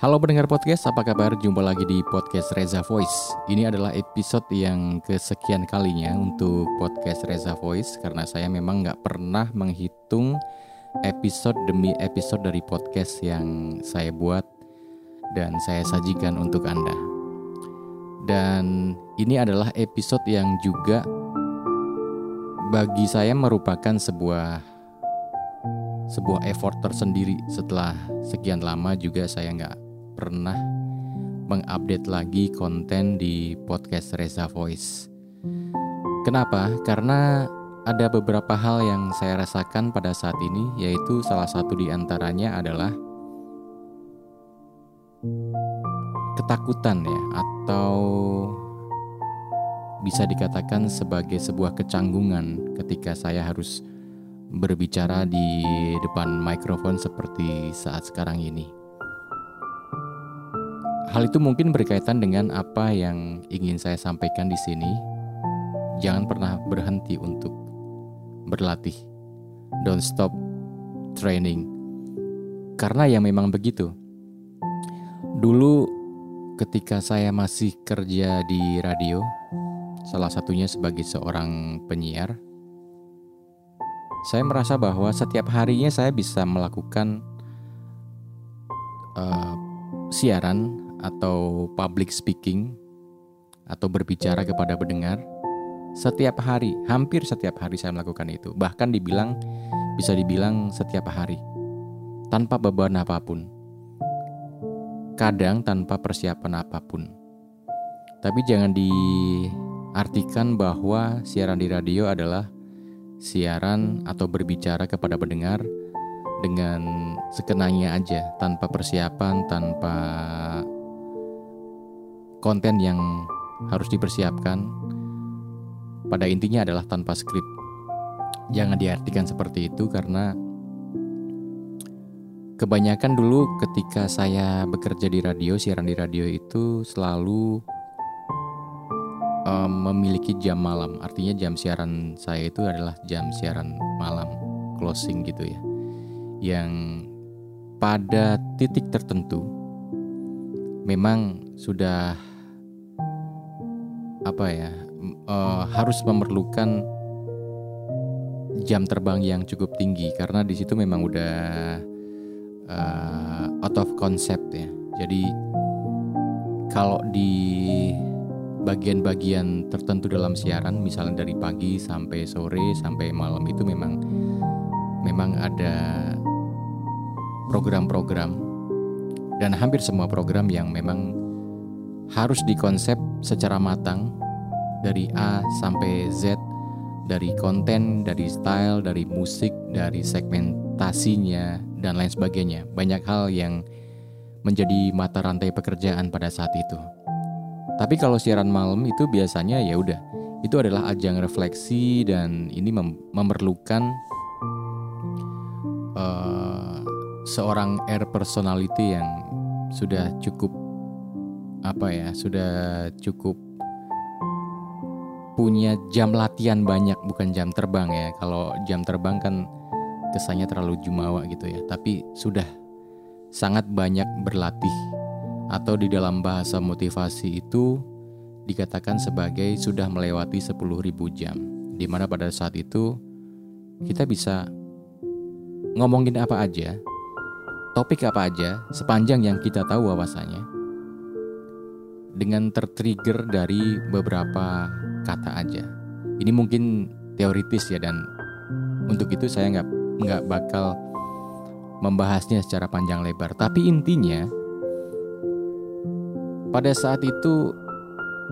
Halo pendengar podcast, apa kabar? Jumpa lagi di podcast Reza Voice. Ini adalah episode yang kesekian kalinya untuk podcast Reza Voice karena saya memang nggak pernah menghitung episode demi episode dari podcast yang saya buat dan saya sajikan untuk Anda. Dan ini adalah episode yang juga bagi saya merupakan sebuah sebuah effort tersendiri setelah sekian lama juga saya nggak pernah mengupdate lagi konten di podcast Reza Voice. Kenapa? Karena ada beberapa hal yang saya rasakan pada saat ini, yaitu salah satu di antaranya adalah ketakutan ya, atau bisa dikatakan sebagai sebuah kecanggungan ketika saya harus berbicara di depan mikrofon seperti saat sekarang ini. Hal itu mungkin berkaitan dengan apa yang ingin saya sampaikan di sini. Jangan pernah berhenti untuk berlatih. Don't stop training. Karena ya memang begitu. Dulu ketika saya masih kerja di radio, salah satunya sebagai seorang penyiar, saya merasa bahwa setiap harinya saya bisa melakukan uh, siaran atau public speaking atau berbicara kepada pendengar setiap hari, hampir setiap hari saya melakukan itu. Bahkan dibilang bisa dibilang setiap hari tanpa beban apa pun. Kadang tanpa persiapan apa pun. Tapi jangan diartikan bahwa siaran di radio adalah siaran atau berbicara kepada pendengar dengan sekenanya aja, tanpa persiapan, tanpa konten yang harus dipersiapkan pada intinya adalah tanpa skrip. Jangan diartikan seperti itu karena kebanyakan dulu ketika saya bekerja di radio, siaran di radio itu selalu um, memiliki jam malam. Artinya jam siaran saya itu adalah jam siaran malam, closing gitu ya. Yang pada titik tertentu memang sudah apa ya uh, harus memerlukan jam terbang yang cukup tinggi karena di situ memang udah uh, out of concept ya. Jadi kalau di bagian-bagian tertentu dalam siaran, misalnya dari pagi sampai sore sampai malam itu memang memang ada program-program dan hampir semua program yang memang harus dikonsep secara matang dari A sampai Z dari konten, dari style, dari musik, dari segmentasinya dan lain sebagainya. Banyak hal yang menjadi mata rantai pekerjaan pada saat itu. Tapi kalau siaran malam itu biasanya ya udah, itu adalah ajang refleksi dan ini mem memerlukan uh, seorang air personality yang sudah cukup apa ya sudah cukup punya jam latihan banyak bukan jam terbang ya. Kalau jam terbang kan kesannya terlalu jumawa gitu ya. Tapi sudah sangat banyak berlatih. Atau di dalam bahasa motivasi itu dikatakan sebagai sudah melewati 10.000 jam. Di mana pada saat itu kita bisa ngomongin apa aja topik apa aja sepanjang yang kita tahu wawasannya dengan tertrigger dari beberapa kata aja. Ini mungkin teoritis ya dan untuk itu saya nggak nggak bakal membahasnya secara panjang lebar. Tapi intinya pada saat itu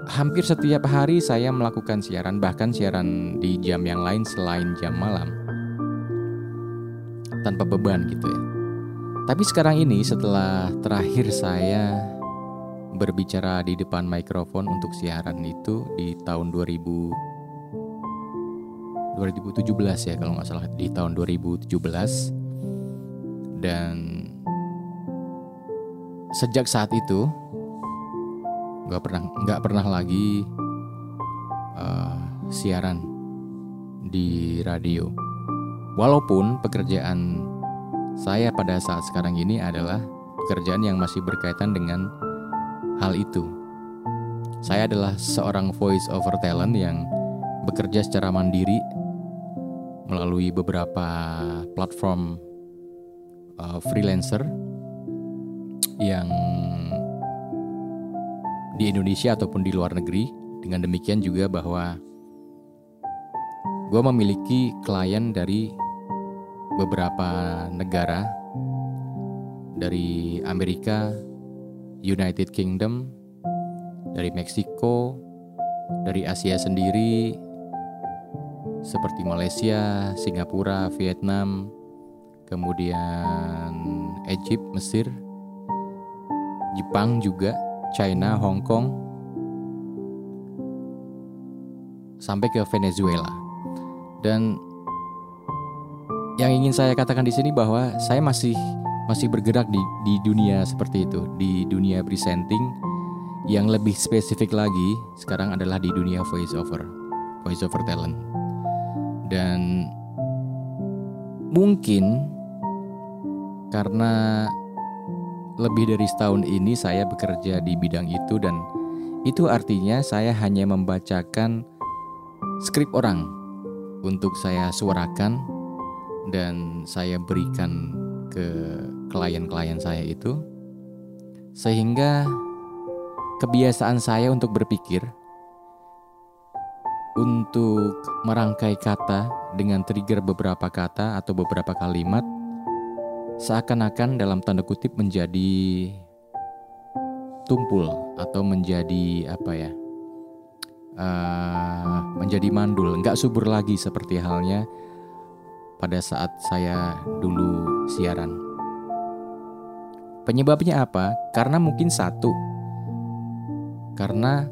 hampir setiap hari saya melakukan siaran bahkan siaran di jam yang lain selain jam malam tanpa beban gitu ya. Tapi sekarang ini setelah terakhir saya berbicara di depan mikrofon untuk siaran itu di tahun 2000 2017 ya kalau nggak salah di tahun 2017 dan sejak saat itu nggak pernah nggak pernah lagi uh, siaran di radio. Walaupun pekerjaan saya pada saat sekarang ini adalah pekerjaan yang masih berkaitan dengan hal itu. Saya adalah seorang voice over talent yang bekerja secara mandiri melalui beberapa platform uh, freelancer yang di Indonesia ataupun di luar negeri. Dengan demikian juga bahwa gue memiliki klien dari beberapa negara dari Amerika, United Kingdom, dari Meksiko, dari Asia sendiri, seperti Malaysia, Singapura, Vietnam, kemudian Egypt, Mesir, Jepang juga, China, Hong Kong, sampai ke Venezuela. Dan yang ingin saya katakan di sini bahwa saya masih masih bergerak di di dunia seperti itu, di dunia presenting yang lebih spesifik lagi sekarang adalah di dunia voice over, voice over talent. Dan mungkin karena lebih dari setahun ini saya bekerja di bidang itu dan itu artinya saya hanya membacakan skrip orang untuk saya suarakan dan saya berikan ke klien-klien saya itu sehingga kebiasaan saya untuk berpikir untuk merangkai kata dengan trigger beberapa kata atau beberapa kalimat seakan-akan dalam tanda kutip menjadi tumpul atau menjadi apa ya uh, menjadi mandul nggak subur lagi seperti halnya pada saat saya dulu siaran. Penyebabnya apa? Karena mungkin satu. Karena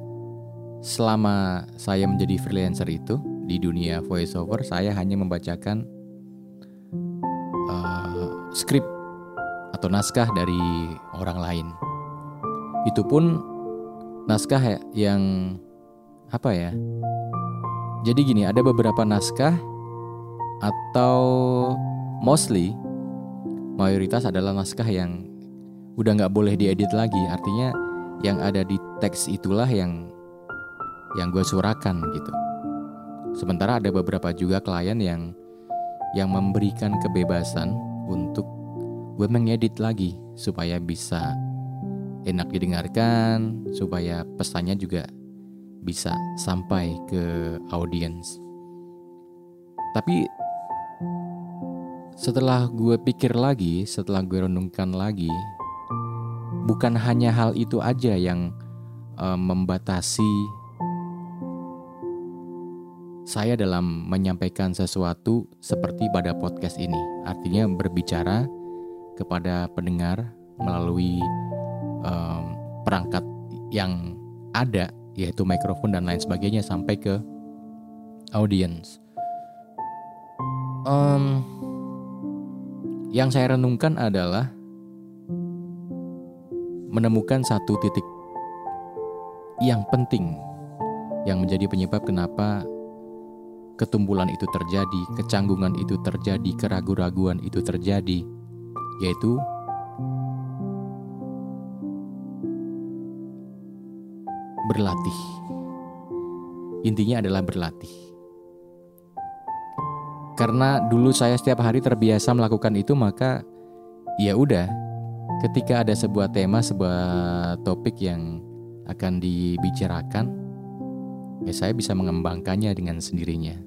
selama saya menjadi freelancer itu di dunia voiceover, saya hanya membacakan uh, skrip atau naskah dari orang lain. Itu pun naskah yang apa ya? Jadi gini, ada beberapa naskah atau mostly mayoritas adalah naskah yang udah nggak boleh diedit lagi. Artinya yang ada di teks itulah yang yang gue surakan gitu. Sementara ada beberapa juga klien yang yang memberikan kebebasan untuk gue mengedit lagi supaya bisa enak didengarkan supaya pesannya juga bisa sampai ke audiens. Tapi setelah gue pikir lagi, setelah gue renungkan lagi, bukan hanya hal itu aja yang uh, membatasi saya dalam menyampaikan sesuatu seperti pada podcast ini. Artinya berbicara kepada pendengar melalui um, perangkat yang ada, yaitu mikrofon dan lain sebagainya sampai ke audience. Um, yang saya renungkan adalah menemukan satu titik yang penting yang menjadi penyebab kenapa ketumbulan itu terjadi, kecanggungan itu terjadi, keraguan-raguan itu terjadi, yaitu berlatih. Intinya adalah berlatih. Karena dulu saya setiap hari terbiasa melakukan itu maka ya udah ketika ada sebuah tema, sebuah topik yang akan dibicarakan ya saya bisa mengembangkannya dengan sendirinya.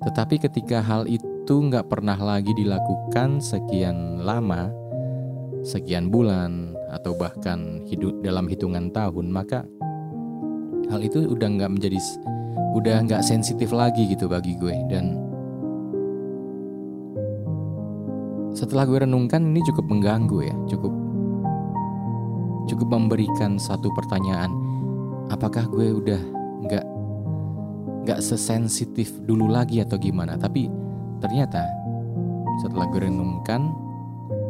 Tetapi ketika hal itu nggak pernah lagi dilakukan sekian lama, sekian bulan atau bahkan hidup dalam hitungan tahun, maka hal itu udah nggak menjadi udah nggak sensitif lagi gitu bagi gue dan setelah gue renungkan ini cukup mengganggu ya, cukup cukup memberikan satu pertanyaan, apakah gue udah nggak nggak sesensitif dulu lagi atau gimana? Tapi ternyata setelah gue renungkan,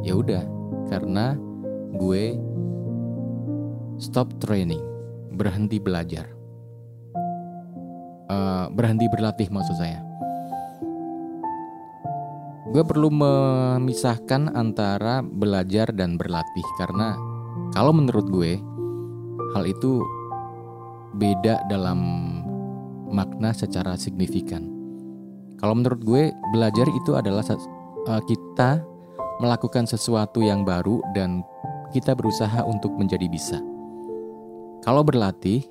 ya udah. Karena gue stop training, berhenti belajar, uh, berhenti berlatih maksud saya gue perlu memisahkan antara belajar dan berlatih karena kalau menurut gue hal itu beda dalam makna secara signifikan. Kalau menurut gue belajar itu adalah uh, kita melakukan sesuatu yang baru dan kita berusaha untuk menjadi bisa. Kalau berlatih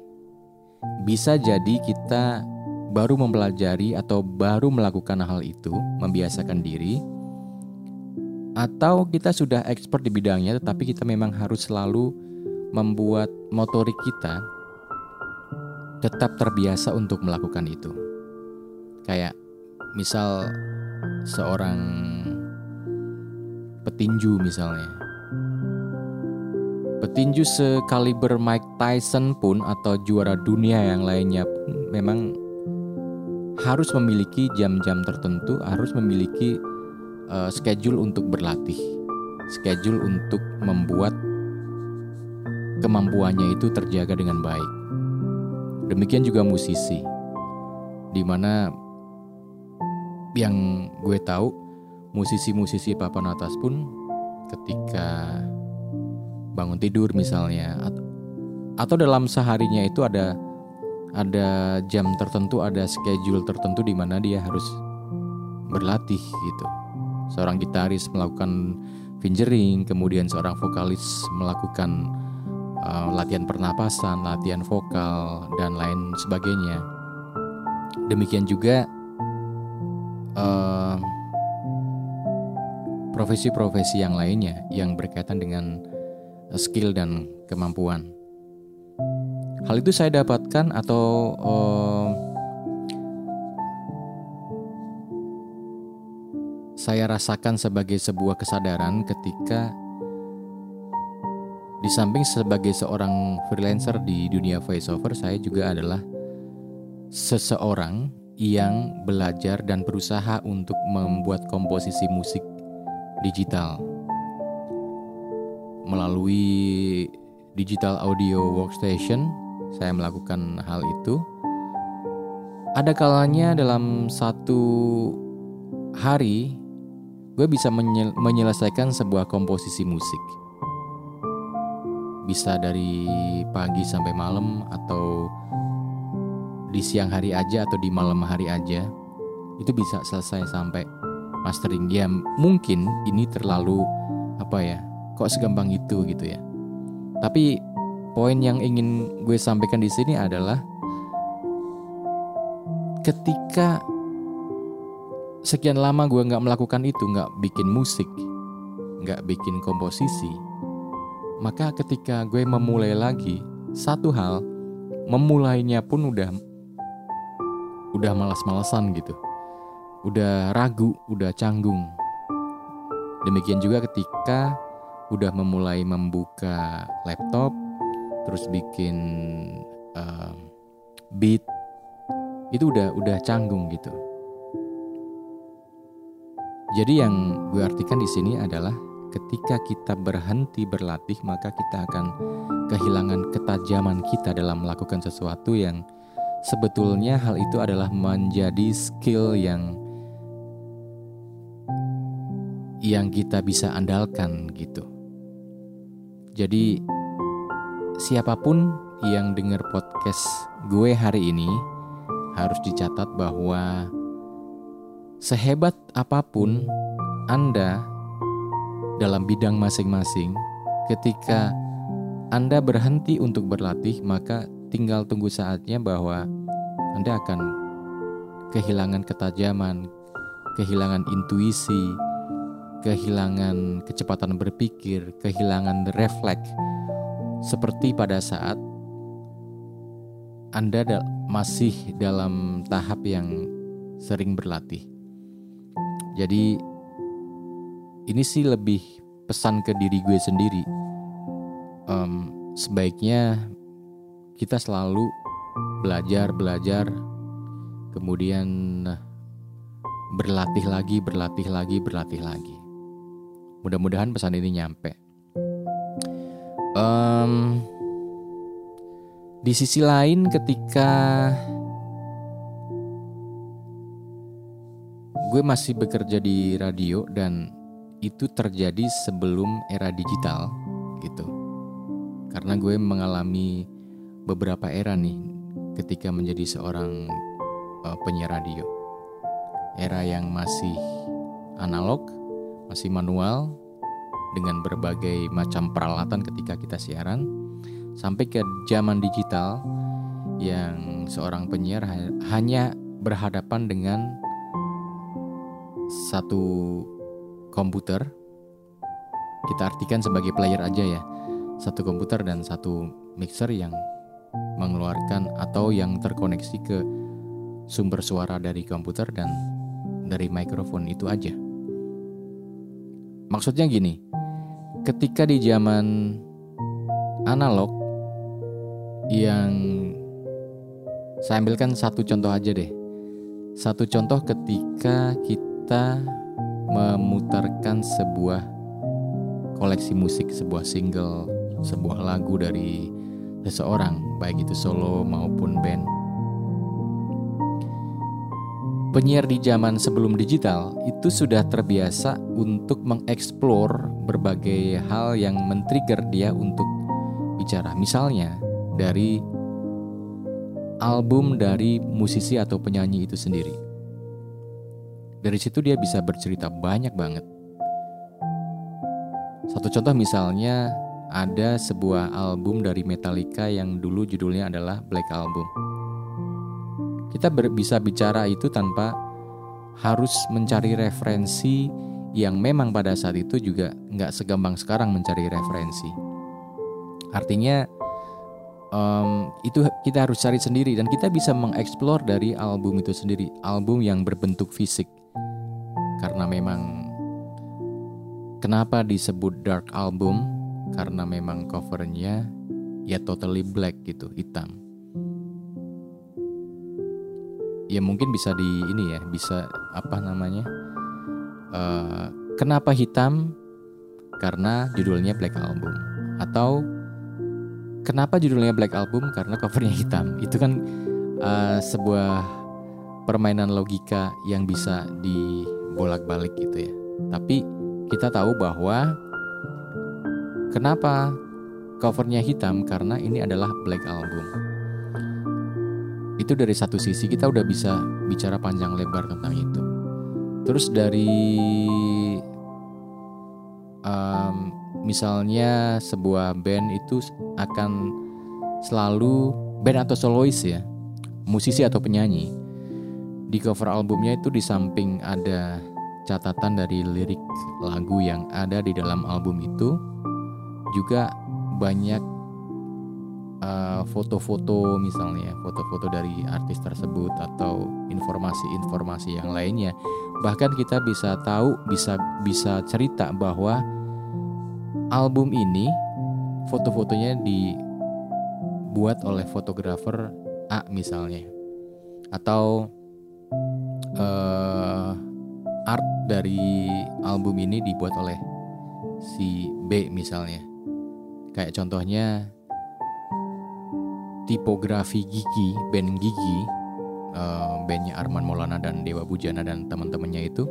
bisa jadi kita baru mempelajari atau baru melakukan hal itu, membiasakan diri, atau kita sudah expert di bidangnya, tetapi kita memang harus selalu membuat motorik kita tetap terbiasa untuk melakukan itu. Kayak misal seorang petinju misalnya. Petinju sekaliber Mike Tyson pun atau juara dunia yang lainnya memang harus memiliki jam-jam tertentu, harus memiliki uh, schedule untuk berlatih, schedule untuk membuat kemampuannya itu terjaga dengan baik. Demikian juga musisi, di mana yang gue tahu musisi-musisi papan atas pun ketika bangun tidur misalnya atau, dalam seharinya itu ada ada jam tertentu, ada schedule tertentu di mana dia harus berlatih gitu. Seorang gitaris melakukan fingering, kemudian seorang vokalis melakukan uh, latihan pernapasan, latihan vokal dan lain sebagainya. Demikian juga uh, profesi-profesi yang lainnya yang berkaitan dengan skill dan kemampuan. Hal itu saya dapatkan atau uh, saya rasakan sebagai sebuah kesadaran ketika di samping sebagai seorang freelancer di dunia voiceover, saya juga adalah seseorang yang belajar dan berusaha untuk membuat komposisi musik digital. Melalui digital audio workstation saya melakukan hal itu. Ada kalanya dalam satu hari gue bisa menyelesaikan sebuah komposisi musik. Bisa dari pagi sampai malam atau di siang hari aja atau di malam hari aja. Itu bisa selesai sampai mastering. Ya mungkin ini terlalu apa ya? Kok segampang itu gitu ya. Tapi poin yang ingin gue sampaikan di sini adalah ketika sekian lama gue nggak melakukan itu, nggak bikin musik, nggak bikin komposisi, maka ketika gue memulai lagi satu hal, memulainya pun udah udah malas-malasan gitu, udah ragu, udah canggung. Demikian juga ketika udah memulai membuka laptop, terus bikin uh, beat itu udah udah canggung gitu. Jadi yang gue artikan di sini adalah ketika kita berhenti berlatih maka kita akan kehilangan ketajaman kita dalam melakukan sesuatu yang sebetulnya hal itu adalah menjadi skill yang yang kita bisa andalkan gitu. Jadi siapa pun yang dengar podcast gue hari ini harus dicatat bahwa sehebat apa pun Anda dalam bidang masing-masing, ketika Anda berhenti untuk berlatih, maka tinggal tunggu saatnya bahwa Anda akan kehilangan ketajaman, kehilangan intuisi, kehilangan kecepatan berpikir, kehilangan refleks seperti pada saat Anda masih dalam tahap yang sering berlatih. Jadi ini sih lebih pesan ke diri gue sendiri. Um, sebaiknya kita selalu belajar, belajar, kemudian berlatih lagi, berlatih lagi, berlatih lagi. Mudah-mudahan pesan ini nyampe. Um, di sisi lain, ketika gue masih bekerja di radio dan itu terjadi sebelum era digital gitu. Karena gue mengalami beberapa era nih ketika menjadi seorang uh, penyiar radio. Era yang masih analog, masih manual dengan berbagai macam peralatan ketika kita siaran. Sampai ke zaman digital yang seorang penyiar hanya berhadapan dengan satu komputer. Kita artikan sebagai player aja ya. Satu komputer dan satu mixer yang mengeluarkan atau yang terkoneksi ke sumber suara dari komputer dan dari mikrofon itu aja. Maksudnya gini ketika di zaman analog yang saya ambilkan satu contoh aja deh. Satu contoh ketika kita memutarkan sebuah koleksi musik, sebuah single, sebuah lagu dari seseorang, baik itu solo maupun band. Penyiar di zaman sebelum digital itu sudah terbiasa untuk mengeksplor berbagai hal yang men-trigger dia untuk bicara. Misalnya dari album dari musisi atau penyanyi itu sendiri. Dari situ dia bisa bercerita banyak banget. Satu contoh misalnya ada sebuah album dari Metallica yang dulu judulnya adalah Black Album. Kita bisa bicara itu tanpa harus mencari referensi yang memang pada saat itu juga nggak segampang sekarang mencari referensi. Artinya um, itu kita harus cari sendiri dan kita bisa mengeksplor dari album itu sendiri album yang berbentuk fisik. Karena memang kenapa disebut dark album? Karena memang covernya ya totally black gitu hitam ya mungkin bisa di ini ya bisa apa namanya uh, kenapa hitam karena judulnya black album atau Kenapa judulnya Black Album? Karena covernya hitam. Itu kan uh, sebuah permainan logika yang bisa dibolak-balik gitu ya. Tapi kita tahu bahwa kenapa covernya hitam karena ini adalah Black Album. Itu dari satu sisi kita udah bisa bicara panjang lebar tentang itu. Terus dari um, misalnya sebuah band itu akan selalu band atau solois ya, musisi atau penyanyi. Di cover albumnya itu di samping ada catatan dari lirik lagu yang ada di dalam album itu, juga banyak uh, foto-foto misalnya, foto-foto dari artis tersebut atau informasi-informasi yang lainnya. Bahkan kita bisa tahu, bisa bisa cerita bahwa album ini foto-fotonya dibuat oleh fotografer A misalnya atau uh, art dari album ini dibuat oleh si B misalnya kayak contohnya tipografi Gigi band Gigi uh, bandnya Arman Maulana dan Dewa Bujana dan teman-temannya itu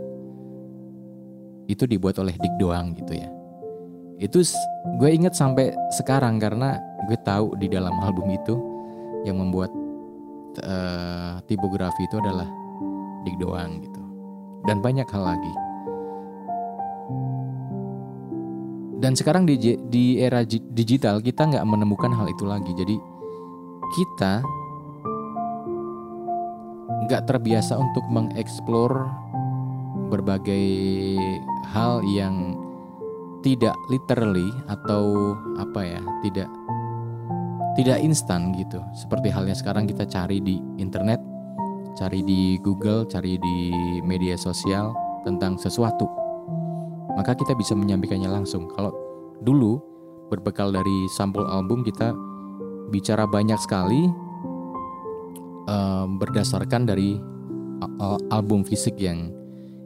itu dibuat oleh Dik Doang gitu ya. Itu gue inget sampai sekarang karena gue tahu di dalam album itu yang membuat uh, tipografi itu adalah Dik doang gitu. Dan banyak hal lagi. Dan sekarang di di era digital kita nggak menemukan hal itu lagi. Jadi kita nggak terbiasa untuk mengeksplor berbagai hal yang tidak literally atau apa ya tidak tidak instan gitu. Seperti halnya sekarang kita cari di internet cari di Google cari di media sosial tentang sesuatu. Maka kita bisa menyampaikannya langsung. Kalau dulu berbekal dari sampul album kita bicara banyak sekali um, berdasarkan dari album fisik yang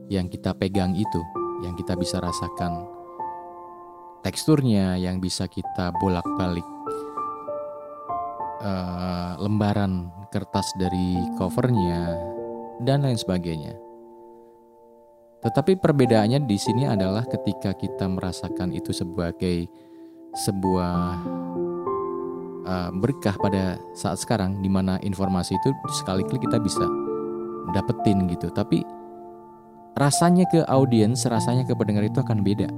yang kita pegang itu yang kita bisa rasakan teksturnya yang bisa kita bolak-balik uh, lembaran kertas dari covernya dan lain sebagainya. Tetapi perbedaannya di sini adalah ketika kita merasakan itu sebagai sebuah uh, berkah pada saat sekarang di mana informasi itu sekali klik kita bisa dapetin gitu. Tapi rasanya ke audiens, rasanya ke pendengar itu akan beda.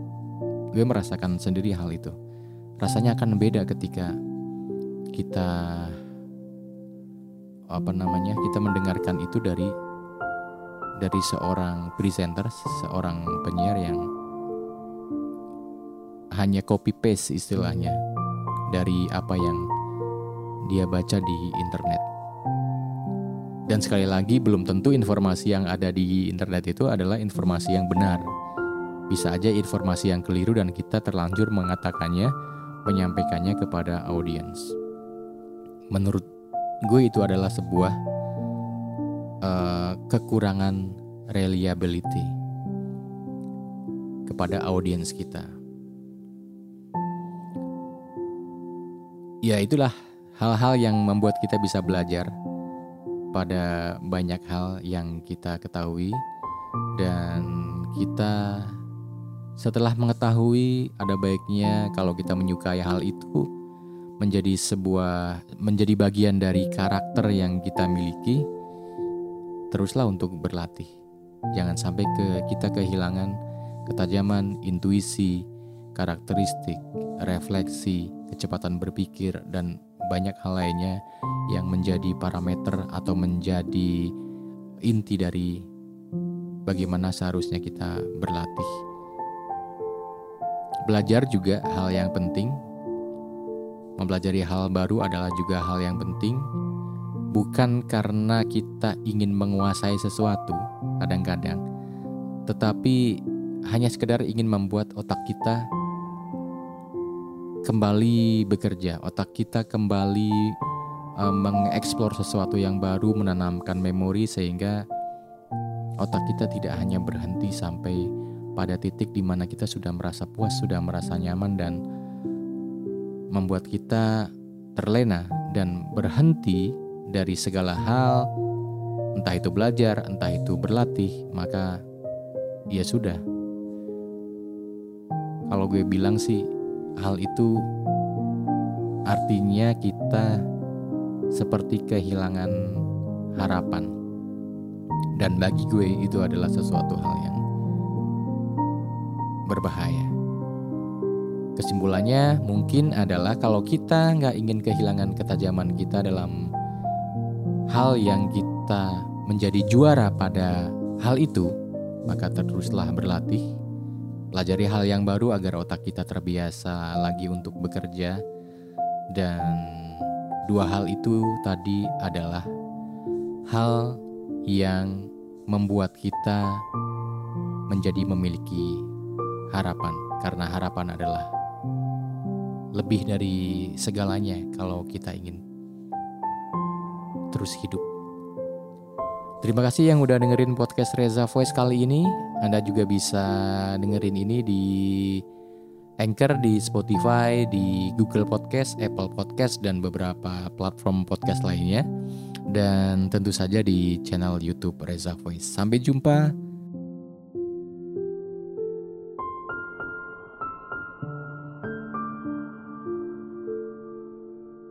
Gue merasakan sendiri hal itu. Rasanya akan beda ketika kita apa namanya kita mendengarkan itu dari dari seorang presenter, seorang penyiar yang hanya copy paste istilahnya dari apa yang dia baca di internet. Dan sekali lagi belum tentu informasi yang ada di internet itu adalah informasi yang benar. Bisa aja informasi yang keliru dan kita terlanjur mengatakannya, menyampaikannya kepada audiens. Menurut gue itu adalah sebuah uh, kekurangan reliability kepada audiens kita. Ya itulah hal-hal yang membuat kita bisa belajar pada banyak hal yang kita ketahui dan kita setelah mengetahui ada baiknya kalau kita menyukai hal itu menjadi sebuah menjadi bagian dari karakter yang kita miliki teruslah untuk berlatih. Jangan sampai ke kita kehilangan ketajaman intuisi karakteristik refleksi kecepatan berpikir dan banyak hal lainnya yang menjadi parameter atau menjadi inti dari bagaimana seharusnya kita berlatih. Belajar juga hal yang penting Mempelajari hal baru adalah juga hal yang penting, bukan karena kita ingin menguasai sesuatu kadang-kadang, tetapi hanya sekedar ingin membuat otak kita kembali bekerja, otak kita kembali um, mengeksplor sesuatu yang baru, menanamkan memori sehingga otak kita tidak hanya berhenti sampai pada titik di mana kita sudah merasa puas, sudah merasa nyaman dan membuat kita terlena dan berhenti dari segala hal, entah itu belajar, entah itu berlatih, maka ya sudah. Kalau gue bilang sih, hal itu artinya kita seperti kehilangan harapan. Dan bagi gue itu adalah sesuatu hal yang berbahaya. Kesimpulannya mungkin adalah kalau kita nggak ingin kehilangan ketajaman kita dalam hal yang kita menjadi juara pada hal itu, maka teruslah berlatih, pelajari hal yang baru agar otak kita terbiasa lagi untuk bekerja dan dua hal itu tadi adalah hal yang membuat kita menjadi memiliki harapan karena harapan adalah lebih dari segalanya kalau kita ingin terus hidup. Terima kasih yang udah dengerin podcast Reza Voice kali ini. Anda juga bisa dengerin ini di Anchor, di Spotify, di Google Podcast, Apple Podcast, dan beberapa platform podcast lainnya. Dan tentu saja di channel YouTube Reza Voice. Sampai jumpa